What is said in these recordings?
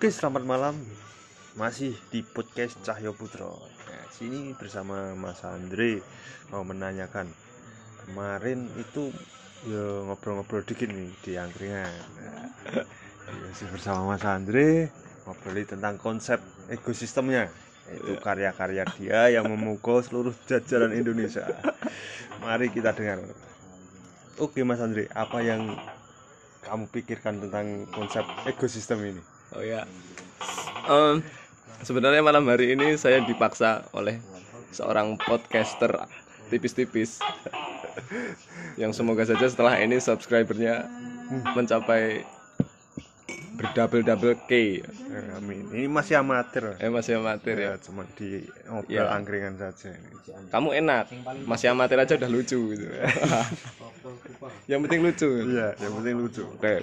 Oke, selamat malam. Masih di podcast Cahyo Putro. Nah, sini bersama Mas Andre mau menanyakan kemarin itu ya ngobrol-ngobrol dikit nih di angkringan. Nah, ya, masih bersama Mas Andre ngobrol tentang konsep ekosistemnya itu karya-karya dia yang memukul seluruh jajaran Indonesia. Mari kita dengar. Oke Mas Andre, apa yang kamu pikirkan tentang konsep ekosistem ini? Oh ya. Em, sebenarnya malam hari ini saya dipaksa oleh seorang podcaster tipis-tipis yang semoga saja setelah ini subscribernya mencapai berdouble double K. Amin. Ini masih amatir. Eh masih amatir ya. Ya, cuma di ngobrol Ya. angkringan saja ini. Kamu enak, masih amatir aja udah lucu gitu. yang penting lucu. Iya, yang penting lucu. Oke.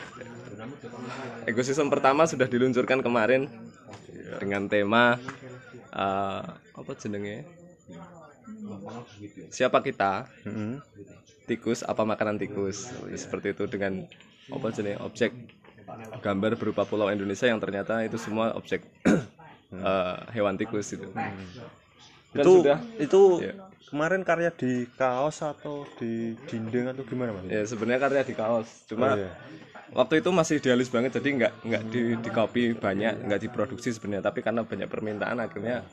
Ekosistem pertama sudah diluncurkan kemarin dengan tema eh, apa jenenge? Siapa kita? Mm-mm. Tikus apa makanan tikus? Seperti itu dengan apa jenenge? Objek gambar berupa pulau Indonesia yang ternyata itu semua objek eh, hewan tikus itu. Dan Itu sudah itu Ya. kemarin karya di kaos atau di dinding atau gimana Mas? ya sebenarnya karya di kaos. Cuma Oh, iya. Waktu itu masih idealis banget jadi nggak nggak di, di copy banyak nggak diproduksi sebenarnya tapi karena banyak permintaan akhirnya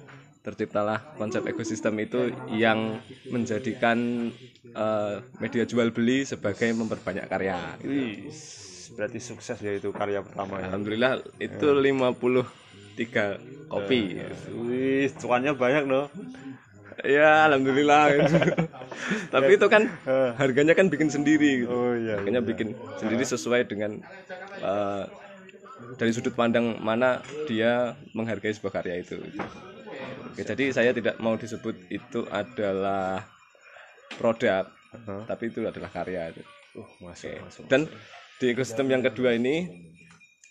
terciptalah konsep ekosistem itu yang menjadikan eh, media jual beli sebagai memperbanyak karya Wih, berarti sukses ya itu karya pertamanya. alhamdulillah itu 53 kopi Wih, cuannya banyak loh. Ya alhamdulillah tapi itu kan harganya kan bikin sendiri gitu. Oh iya. Makanya bikin sendiri sesuai dengan eh, dari sudut pandang mana dia menghargai sebuah karya itu. Oke, jadi saya tidak mau disebut itu adalah produk, tapi itu adalah karya. itu. Uh, masuk, masuk. Dan di ekosistem yang kedua ini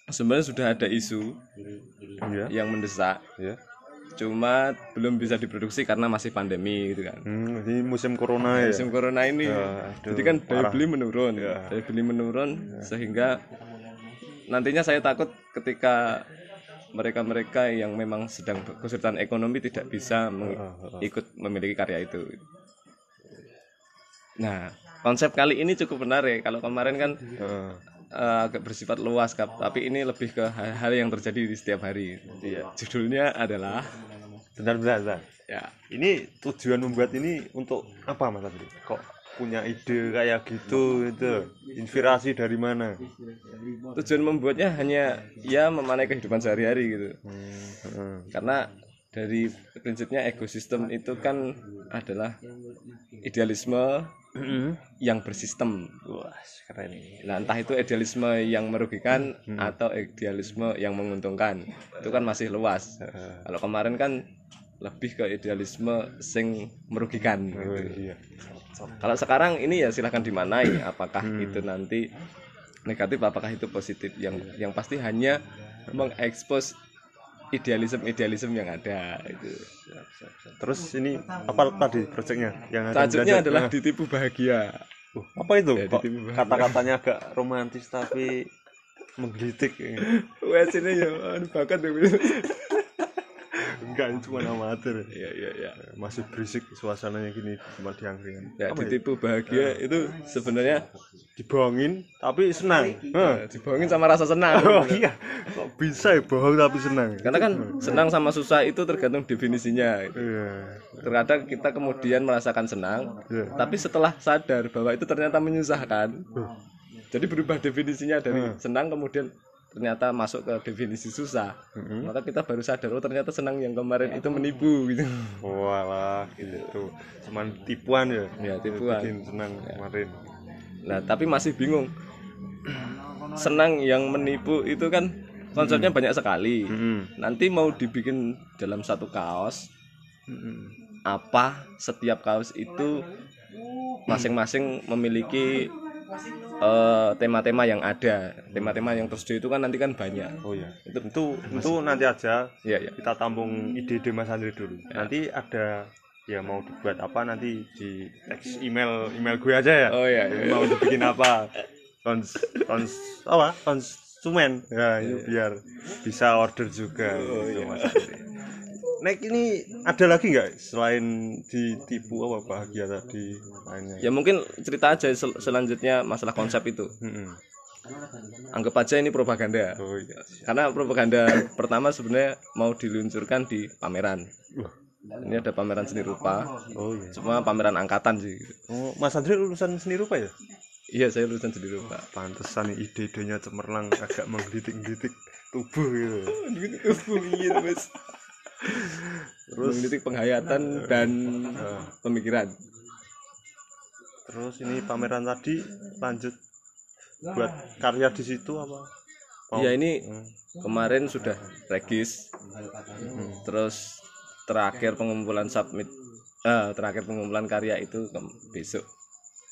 sebenarnya sudah ada isu Iya, yang mendesak, iya. Cuma belum bisa diproduksi karena masih pandemi gitu kan. Hmm, ini musim corona ya. musim corona ini Ya, aduh, jadi kan daya parah. Ya. beli menurun daya beli menurun sehingga nantinya saya takut ketika mereka-mereka yang memang sedang kesulitan ekonomi tidak bisa meng- ikut memiliki karya itu nah konsep kali ini cukup menarik kalau kemarin kan. Eh, agak bersifat luas Kap. tapi ini lebih ke hal-hal yang terjadi di setiap hari Iya. judulnya adalah bentar, bentar. ya Ini tujuan membuat ini untuk apa Mas Andri? Kok punya ide kayak gitu itu? Inspirasi dari mana? tujuan membuatnya hanya ya memanai kehidupan sehari-hari gitu Heeh. karena dari prinsipnya ekosistem itu kan adalah idealisme yang bersistem. Wah, keren ini. nah entah itu idealisme yang merugikan atau idealisme yang menguntungkan. Itu kan masih luas. Kalau kemarin kan lebih ke idealisme sing merugikan Oh, gitu. iya. kalau sekarang ini ya silahkan dimanai apakah itu nanti negatif apakah itu positif. Yang yang pasti hanya mengekspos idealisme idealisme yang ada itu Siap, siap, siap. Terus ini apa tadi proyeknya yang Tajuknya adalah Nah, ditipu bahagia. uh, apa itu? Ya, kata-katanya agak romantis tapi menggelitik. Wes ini ya bakat ya. Enggak, cuma amatir. Iya iya iya. Masih berisik suasananya gini cuma di angkringan. Ya Apa ya? ditipu bahagia itu sebenarnya Dibohongin tapi senang. Eh, dibohongin sama rasa senang. Oh iya, kok bisa ya bohong tapi senang? Karena kan senang sama susah itu tergantung definisinya. Iya. Terkadang kita kemudian merasakan senang, Iya. tapi setelah sadar bahwa itu ternyata menyusahkan. Jadi berubah definisinya dari senang kemudian ternyata masuk ke definisi susah. Maka kita baru sadar oh ternyata senang yang kemarin itu menipu gitu. Walah, gitu. Cuman tipuan ya. Ya, tipuan. Bikin senang kemarin. Nah, tapi masih bingung. Senang yang menipu itu kan konsepnya banyak sekali. Hmm. Nanti mau dibikin dalam satu kaos Hmm. apa setiap kaos itu masing-masing memiliki eh, tema-tema yang ada. Tema-tema yang tersedia itu kan nanti kan banyak. Oh iya. Itu itu, itu nanti aja Iya, iya. kita tampung ide-ide Mas Andri dulu. Nanti ada ya mau dibuat apa nanti di teks email email gue aja ya. Oh iya, iya. Mau dibikin apa? Kons kons apa? Konsumen. Ya, itu biar bisa order juga gitu, Mas Andre. Nek ini ada lagi nggak selain ditipu apa bahagia tadi lainnya? ya mungkin cerita aja sel- selanjutnya masalah konsep itu anggap aja ini propaganda Oh iya. karena propaganda pertama sebenarnya mau diluncurkan di pameran ini ada pameran seni rupa Oh iya. cuma pameran angkatan sih Oh, Mas Andre lulusan seni rupa ya? iya saya lulusan seni rupa Pantesan ide-idenya cemerlang agak menggelitik-gelitik tubuh gitu. tubuh iya mas terus penghayatan dan pemikiran terus ini pameran tadi lanjut buat karya di situ apa? Ya ini Hmm. kemarin sudah regis terus terakhir pengumpulan submit eh, terakhir pengumpulan karya itu ke- besok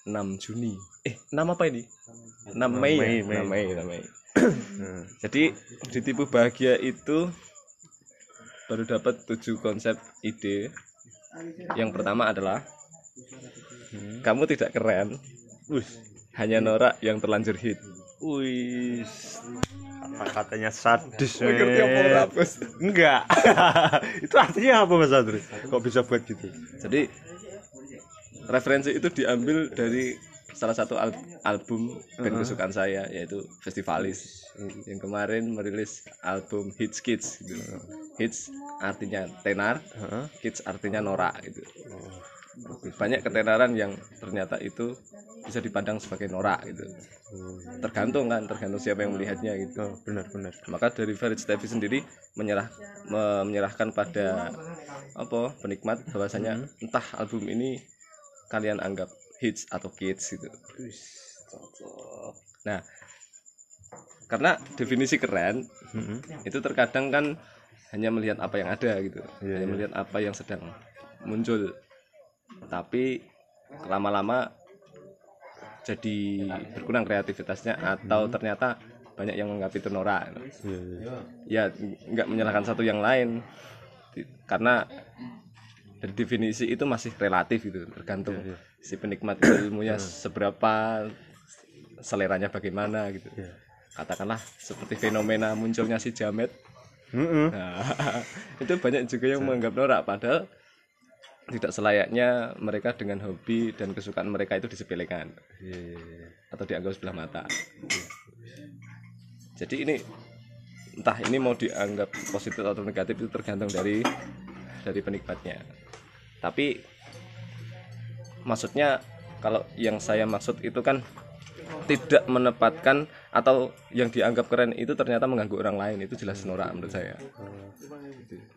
6 Juni eh 6 apa ini 6 Mei, Mei, ya? Mei. 6 Mei 6 Mei Hmm. jadi ditipu bahagia itu baru dapat tujuh konsep ide yang pertama adalah Hmm. kamu tidak keren Wih, hanya norak yang terlanjur hit wih, apa katanya sadis? Enggak. itu artinya apa Mas Andre? Kok bisa buat gitu? jadi referensi itu diambil dari salah satu al- album band kesukaan saya yaitu Festivalis yang kemarin merilis album Hits Kids gitu. Hits artinya tenar, Heeh. kids artinya norak gitu. Banyak ketenaran yang ternyata itu bisa dipandang sebagai norak gitu. Tergantung kan, tergantung siapa yang melihatnya gitu. Oh, benar benar. Maka dari Farid Stevie sendiri menyerah me- menyerahkan pada apa penikmat bahwasanya entah album ini kalian anggap hits atau kids gitu. Nah, karena definisi keren Mm-mm. itu terkadang kan hanya melihat apa yang ada gitu, Iya, hanya iya. melihat apa yang sedang muncul. Tapi lama-lama jadi berkurang kreativitasnya atau ternyata banyak yang menganggap itu norak. Iya, iya. Ya nggak menyalahkan satu yang lain karena dari definisi itu masih relatif gitu, tergantung Iya, iya. si penikmat ilmunya seberapa seleranya bagaimana gitu. Iya. Katakanlah seperti fenomena munculnya si Jamet Mm-mm. Nah, itu banyak juga yang menganggap norak padahal tidak selayaknya mereka dengan hobi dan kesukaan mereka itu disepelekan Iya, iya, iya. atau dianggap sebelah mata. Jadi ini entah ini mau dianggap positif atau negatif itu tergantung dari dari penikmatnya. Tapi maksudnya kalau yang saya maksud itu kan tidak menempatkan atau yang dianggap keren itu ternyata mengganggu orang lain itu jelas norak menurut saya.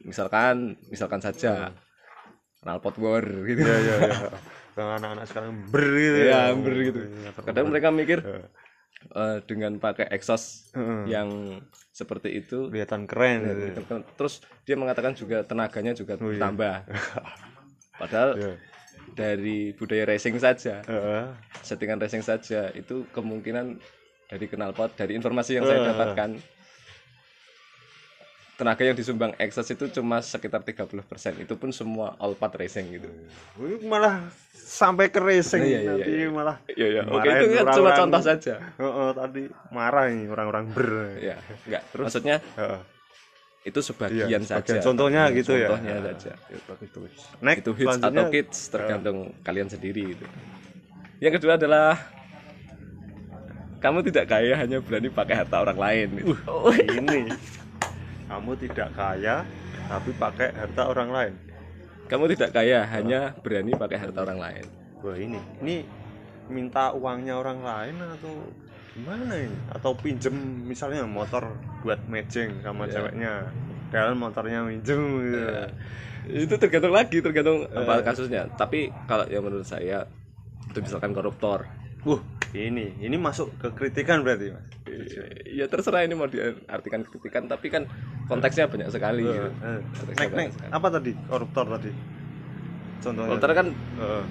Misalkan misalkan saja knalpot war gitu. Iya, iya, iya. Yang anak-anak sekarang ber gitu ya hampir gitu Iya, kadang mereka mikir Iya. eh, dengan pakai exhaust Heeh. yang seperti itu kelihatan keren gitu. terus dia mengatakan juga tenaganya juga Oh, iya. padahal Iya. dari budaya racing saja Heeh. settingan racing saja itu kemungkinan dari knalpot dari informasi yang saya Eh. dapatkan tenaga yang disumbang exhaust itu cuma sekitar 30% itu pun semua all part racing gitu Ini malah sampai ke racing Iya, iya, nanti iya. malah Iya ya, oke itu kan cuma contoh saja. Heeh, tadi marah nih orang-orang ber Ya, enggak. Maksudnya Heeh. Itu sebagian Iya, saja. sebagian contohnya gitu ya. Contohnya saja. Ya, bagus bagus next Itu hits atau kids tergantung kalian sendiri itu. Yang kedua adalah kamu tidak kaya hanya berani pakai harta orang lain. gitu. Uh, ini kamu tidak kaya tapi pakai harta orang lain Kamu tidak kaya hanya berani pakai harta orang lain. wah ini ini minta uangnya orang lain atau gimana ini atau pinjem misalnya motor buat matching sama Iya. ceweknya dalam motornya minjem gitu. Ya, itu tergantung lagi, tergantung Eh. apa kasusnya. Tapi kalau yang menurut saya itu misalkan koruptor, Wuh, ini ini masuk ke kritikan berarti mas ya terserah ini mau diartikan kritikan, tapi kan konteksnya banyak sekali. Eh, Konteksnya nek nek sekali. apa tadi koruptor tadi contohnya Koruptor kan Heeh.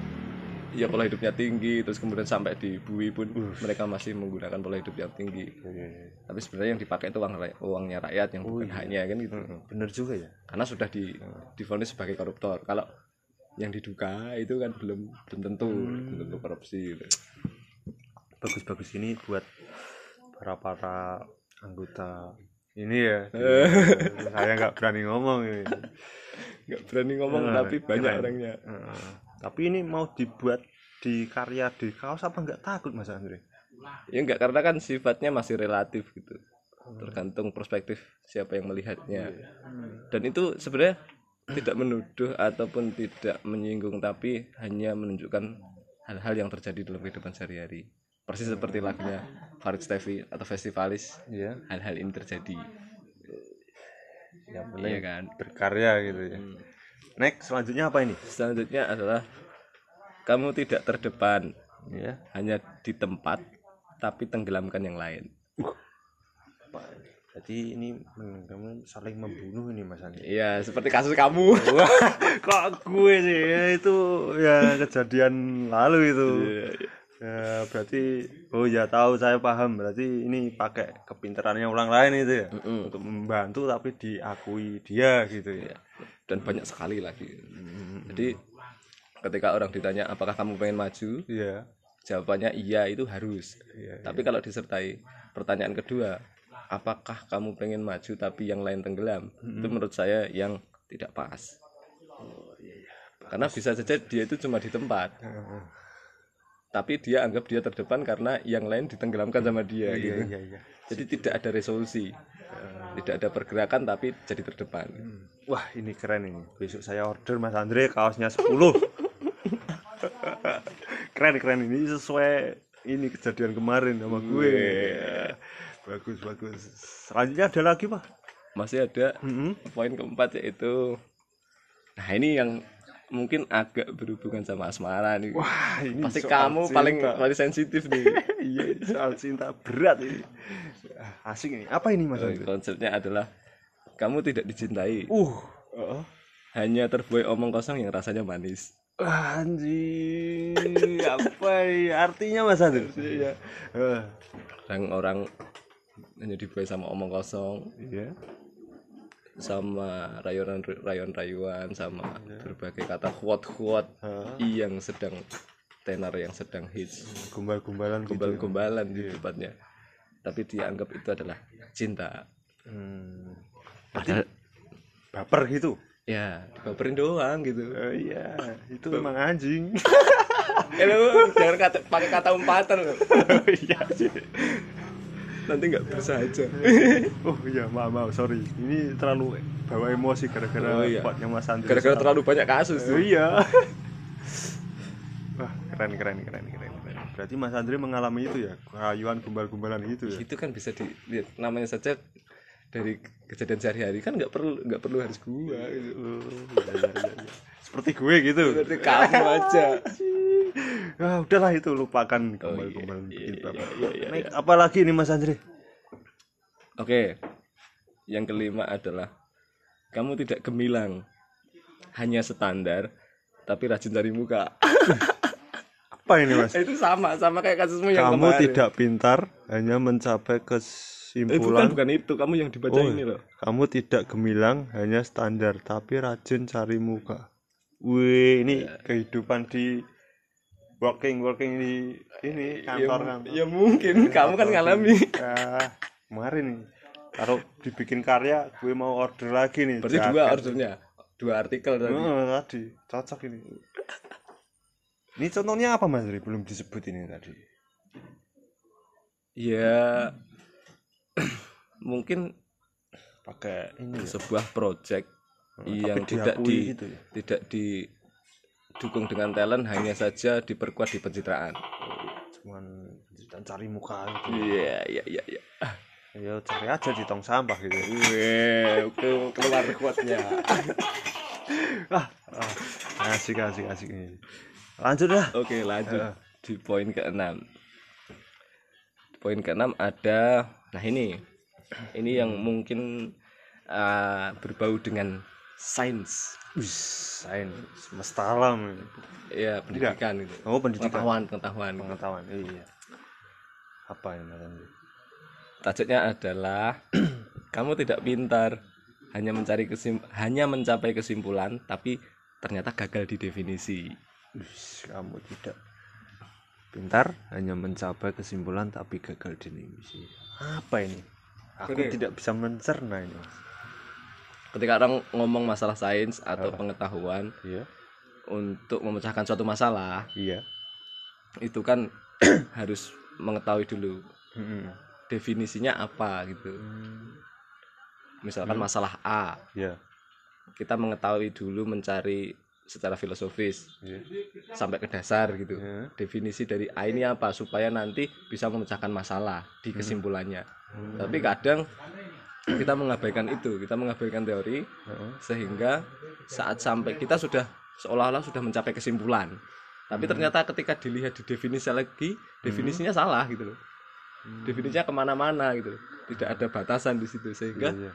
Ya pola hidupnya tinggi, terus kemudian sampai di bui pun Uh. mereka masih menggunakan pola hidup yang tinggi. Iya, iya, iya. Tapi sebenarnya yang dipakai itu uang uangnya rakyat yang bukan haknya kan gitu. Bener juga ya Karena sudah di divonis sebagai koruptor. Kalau yang diduga itu kan belum belum tentu belum tentu korupsi gitu. bagus-bagus ini buat para para anggota ini ya saya nggak berani ngomong ini nggak berani ngomong Eh, tapi banyak keren. orangnya Heeh. Tapi ini mau dibuat di karya di kaos apa nggak takut mas Andre? Ya enggak karena kan sifatnya masih relatif gitu. Tergantung perspektif siapa yang melihatnya. Dan itu sebenarnya tidak menuduh ataupun tidak menyinggung tapi hanya menunjukkan hal-hal yang terjadi dalam kehidupan sehari-hari. Persis seperti lagunya Farid Stevi atau Festivalis iya. hal-hal ini terjadi. Yang iya penting kan? berkarya gitu ya next selanjutnya apa ini? Selanjutnya adalah kamu tidak terdepan ya hanya di tempat tapi tenggelamkan yang lain. Ini? jadi ini kamu saling membunuh ini mas Andre iya seperti kasus kamu. Kok gue sih? Ya, itu ya kejadian lalu itu ya berarti oh ya tahu saya paham. Berarti ini pakai kepintarannya orang lain itu ya? Mm-mm. untuk membantu tapi diakui dia gitu ya? Dan banyak sekali lagi. Jadi ketika orang ditanya apakah kamu pengen maju? Iya. Jawabannya iya itu harus. Iya, tapi kalau disertai pertanyaan kedua apakah kamu pengen maju tapi yang lain tenggelam? Itu menurut saya yang tidak pas. Karena bisa saja dia itu cuma di tempat tapi dia anggap dia terdepan karena yang lain ditenggelamkan sama dia iya gitu. iya iya. Jadi tidak ada resolusi. Tidak ada pergerakan tapi jadi terdepan. Wah ini keren ini. Besok saya order mas Andre kaosnya 10 keren keren ini. Sesuai ini kejadian kemarin sama gue. Bagus bagus. Selanjutnya ada lagi pak? Masih ada Mm-mm. poin keempat yaitu nah ini yang mungkin agak berhubungan sama asmara nih. Wah ini pasti kamu cinta. paling paling sensitif nih. Iya soal cinta berat ini. Asik ini. Apa ini mas Andre konsepnya adalah kamu tidak dicintai. Uh hanya terbuai omong kosong yang rasanya manis. Anjing apa ini? Artinya mas Andre iya. Orang-orang hanya dibuai sama omong kosong. Iya sama rayon rayon rayuan sama berbagai kata quote quote yang sedang tenar yang sedang hits. Gumbal-gumbalan gitu gombal-gombalan di tempatnya tapi dia anggap itu adalah cinta. Hmm. padahal baper gitu? Ya dibaperin doang gitu. Oh iya, itu emang anjing. eh lu jangan kata pakai kata umpatan lu. iya sih. Nanti nggak bersahaja Oh iya, maaf, maaf, sorry. Ini terlalu bawa emosi gara-gara Oh, iya. kuatnya Mas Andri. gara-gara terlalu banyak kasus Oh iya. Wah, keren keren keren keren. Berarti Mas Andri mengalami itu ya, kehayuan gumbal-gumbalan gitu ya. itu kan bisa dilihat namanya saja dari kejadian sehari-hari kan nggak perlu nggak perlu harus gua gitu. Oh, iya, iya, iya. Seperti gue gitu. Seperti kamu aja Ah, udahlah itu lupakan gumbal-gumbalan iya, bikin iya, iya, iya, Next, apa lagi nih Mas Andri? oke yang kelima adalah kamu tidak gemilang hanya standar tapi rajin cari muka Apa ini Mas? itu sama sama kayak kasusmu yang Kamu kemarin. tidak pintar, hanya mencapai Eh, bukan kesimpulan. bukan itu kamu yang dibaca Oh, ini loh Kamu tidak gemilang, hanya standar, tapi rajin cari muka. Wih, ini Iya. kehidupan di working working di ini kantor ya, kantor. ya mungkin kamu kan ngalami Ah, kemarin nih. Kalau dibikin karya, gue mau order lagi nih. berarti jaket. dua ordernya dua artikel tadi Oh, tadi cocok ini. Ini contohnya apa Mas Ri? Belum disebut ini tadi. ya mungkin Pakai ini ya. sebuah project yang tidak di gitu ya. tidak didukung dengan talent hanya saja diperkuat di pencitraan. Cuman dan cari muka gitu. iya iya iya iya. Ya cari aja di tong sampah gitu. Weh, oke keluar kuatnya. Ah, ah, asik asik asik ini. Lanjut dah. Oke lanjut Eh. di poin keenam. Poin keenam ada nah ini. Ini yang mungkin uh, berbau dengan sains. Sains. Semesta alam ya pendidikan gitu oh pendidikan. Pengetahuan pengetahuan. Pengetahuan iya. Apa Mas Andi? tajuknya adalah kamu tidak pintar hanya mencari kesim hanya mencapai kesimpulan tapi ternyata gagal di definisi. Wih, kamu tidak pintar hanya mencapai kesimpulan tapi gagal di misi apa ini? Aku Oke. tidak bisa mencerna ini mas ketika orang ngomong masalah sains atau pengetahuan iya. untuk memecahkan suatu masalah iya. itu kan harus mengetahui dulu Mm-mm. definisinya apa gitu. Misalkan masalah A. Iya. Kita mengetahui dulu mencari secara filosofis iya. sampai ke dasar gitu. Iya. definisi dari A ini apa supaya nanti bisa memecahkan masalah di kesimpulannya. Tapi kadang kita mengabaikan itu kita mengabaikan teori sehingga saat sampai kita sudah seolah-olah sudah mencapai kesimpulan. Tapi ternyata ketika dilihat di definisi lagi definisinya salah gitu loh. Definisinya ke mana-mana gitu loh. tidak ada batasan di situ sehingga iya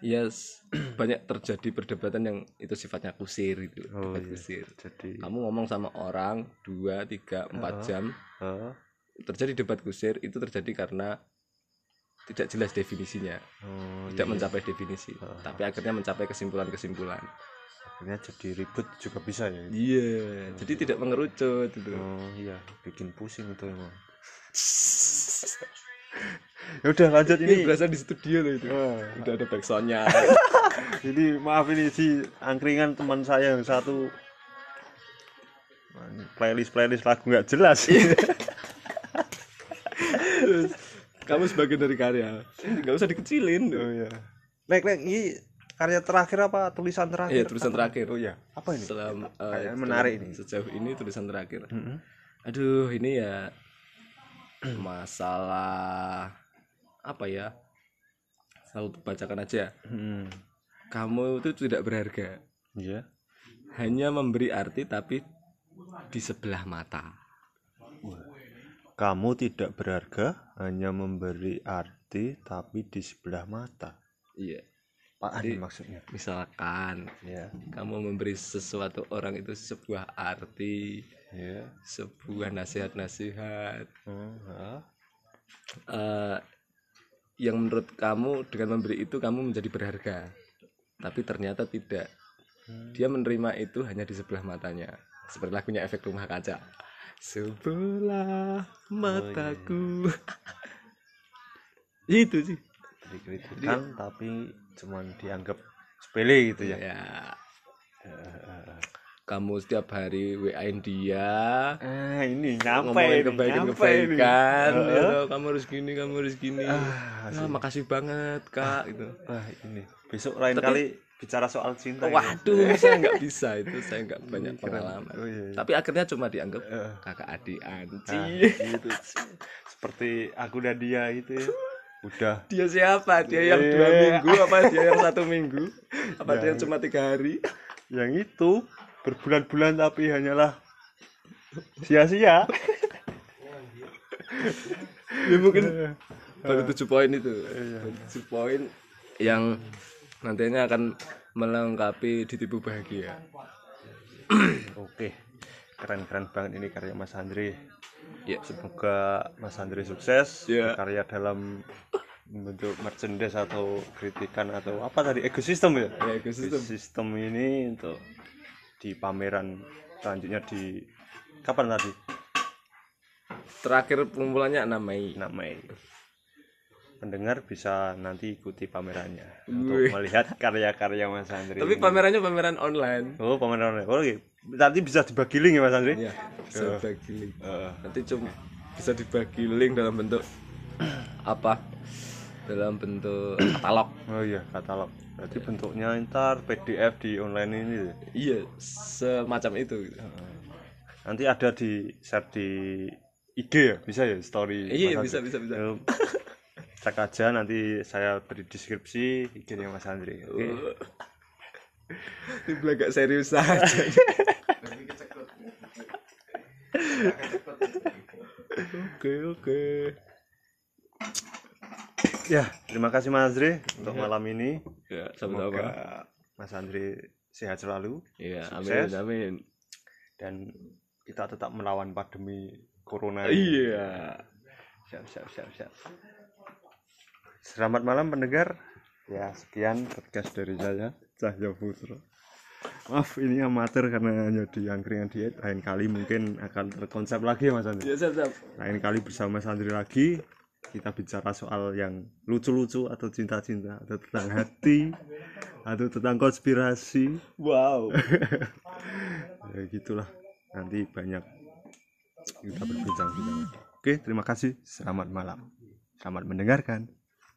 ya s- banyak terjadi perdebatan yang itu sifatnya kusir gitu Oh, debat iya. kusir. Jadi kamu ngomong sama orang dua tiga empat jam Heeh. terjadi debat kusir itu terjadi karena tidak jelas definisinya. Oh, tidak iya. mencapai definisi tapi akhirnya mencapai kesimpulan-kesimpulan. Akhirnya jadi ribut juga bisa ya iya jadi tidak mengerucut itu. Oh iya. Bikin pusing itu emang. Ya udah lanjut ini ini. berasa di studio loh itu. Ah, udah ada backsoundnya. Jadi maaf ini si angkringan teman saya yang satu. Playlist playlist lagu nggak jelas kamu sebagian dari karya. Nggak usah dikecilin. Oh iya. Lek lek ini karya terakhir apa tulisan terakhir? Iya tulisan terakhir. Oh iya. Apa ini? Selam, Kayaknya menarik ini. sejauh ini tulisan terakhir. Mm-mm. aduh ini ya masalah apa ya selalu bacakan aja. Mm. kamu itu tidak berharga. Iya. Hanya memberi arti tapi di sebelah mata kamu tidak berharga hanya memberi arti tapi di sebelah mata. Iya. Apaan Jadi- maksudnya? misalkan ya kamu memberi sesuatu orang itu sebuah arti ya sebuah nasihat-nasihat. Hmm, ah. eh, yang menurut kamu dengan memberi itu kamu menjadi berharga tapi ternyata tidak. Dia menerima itu hanya di sebelah matanya. Seperti lagunya efek rumah kaca sebelah mataku. Itu sih. Dikritikan tapi cuman dianggap sepele gitu ya. Ya kamu setiap hari WA-in dia. Ah ini nyampe ngomongin ini, kebaikan nyampe kebaikan. Ini. ya toh, kamu harus gini kamu harus gini. Ah, Nah, makasih banget kak gitu. Wah ini. Besok lain Tapi- kali bicara soal cinta waduh saya nggak bisa itu saya nggak banyak pengalaman. Oh iya, iya. tapi akhirnya cuma dianggap Eh. kakak adik anci. Ah, gitu. Seperti aku dan dia itu ya. udah. Dia siapa? Dia yang dua Iya. minggu apa dia yang satu minggu? Apa dia yang cuma tiga hari? yang itu berbulan-bulan tapi hanyalah sia-sia ya mungkin baru tujuh poin itu Baru tujuh poin yang nantinya akan melengkapi ditipu bahagia Oke, keren-keren banget ini karya Mas Andri. ya Semoga Mas Andri sukses Ya. karya dalam bentuk merchandise atau kritikan atau apa tadi ekosistem ya? Ya, ekosistem. Ekosistem ini untuk di pameran selanjutnya di kapan tadi? terakhir pengumpulannya 6 Mei 6 Mei. Pendengar bisa nanti ikuti pamerannya Wih. untuk melihat karya-karya Mas Andri. tapi ini. pamerannya pameran online Oh, pameran. Oh, oke. Nanti bisa dibagi link ya Mas Andri? ya bisa dibagi link Eh, nanti cuma bisa dibagi link dalam bentuk apa dalam bentuk katalog Oh iya, katalog. Berarti bentuknya ntar PDF di online ini. ya? iya semacam itu gitu. Nanti ada di share di IG ya, bisa ya story. iya Mas bisa bisa bisa Eh, Cek aja nanti saya beri deskripsi IG-nya Mas Andri. Oke. ini agak serius aja oke oke Ya, terima kasih Mas Andri untuk malam ini. ya Semoga sama-sama Mas Andri sehat selalu iya amin amin dan kita tetap melawan pandemi corona. iya Siap, siap, siap, siap. Selamat malam pendengar. Ya, sekian podcast dari saya, Cahyo Putra. Maaf, ini amatir karena hanya di angkringan diet. Lain kali mungkin akan terkonsep lagi ya Mas Andri. ya siap siap Lain kali bersama Mas Andri lagi. Kita bicara soal yang lucu-lucu atau cinta-cinta atau tentang hati atau tentang konspirasi. Wow. Ya gitulah. Nanti banyak kita berbincang-bincang. Oke terima kasih. Selamat malam. Selamat mendengarkan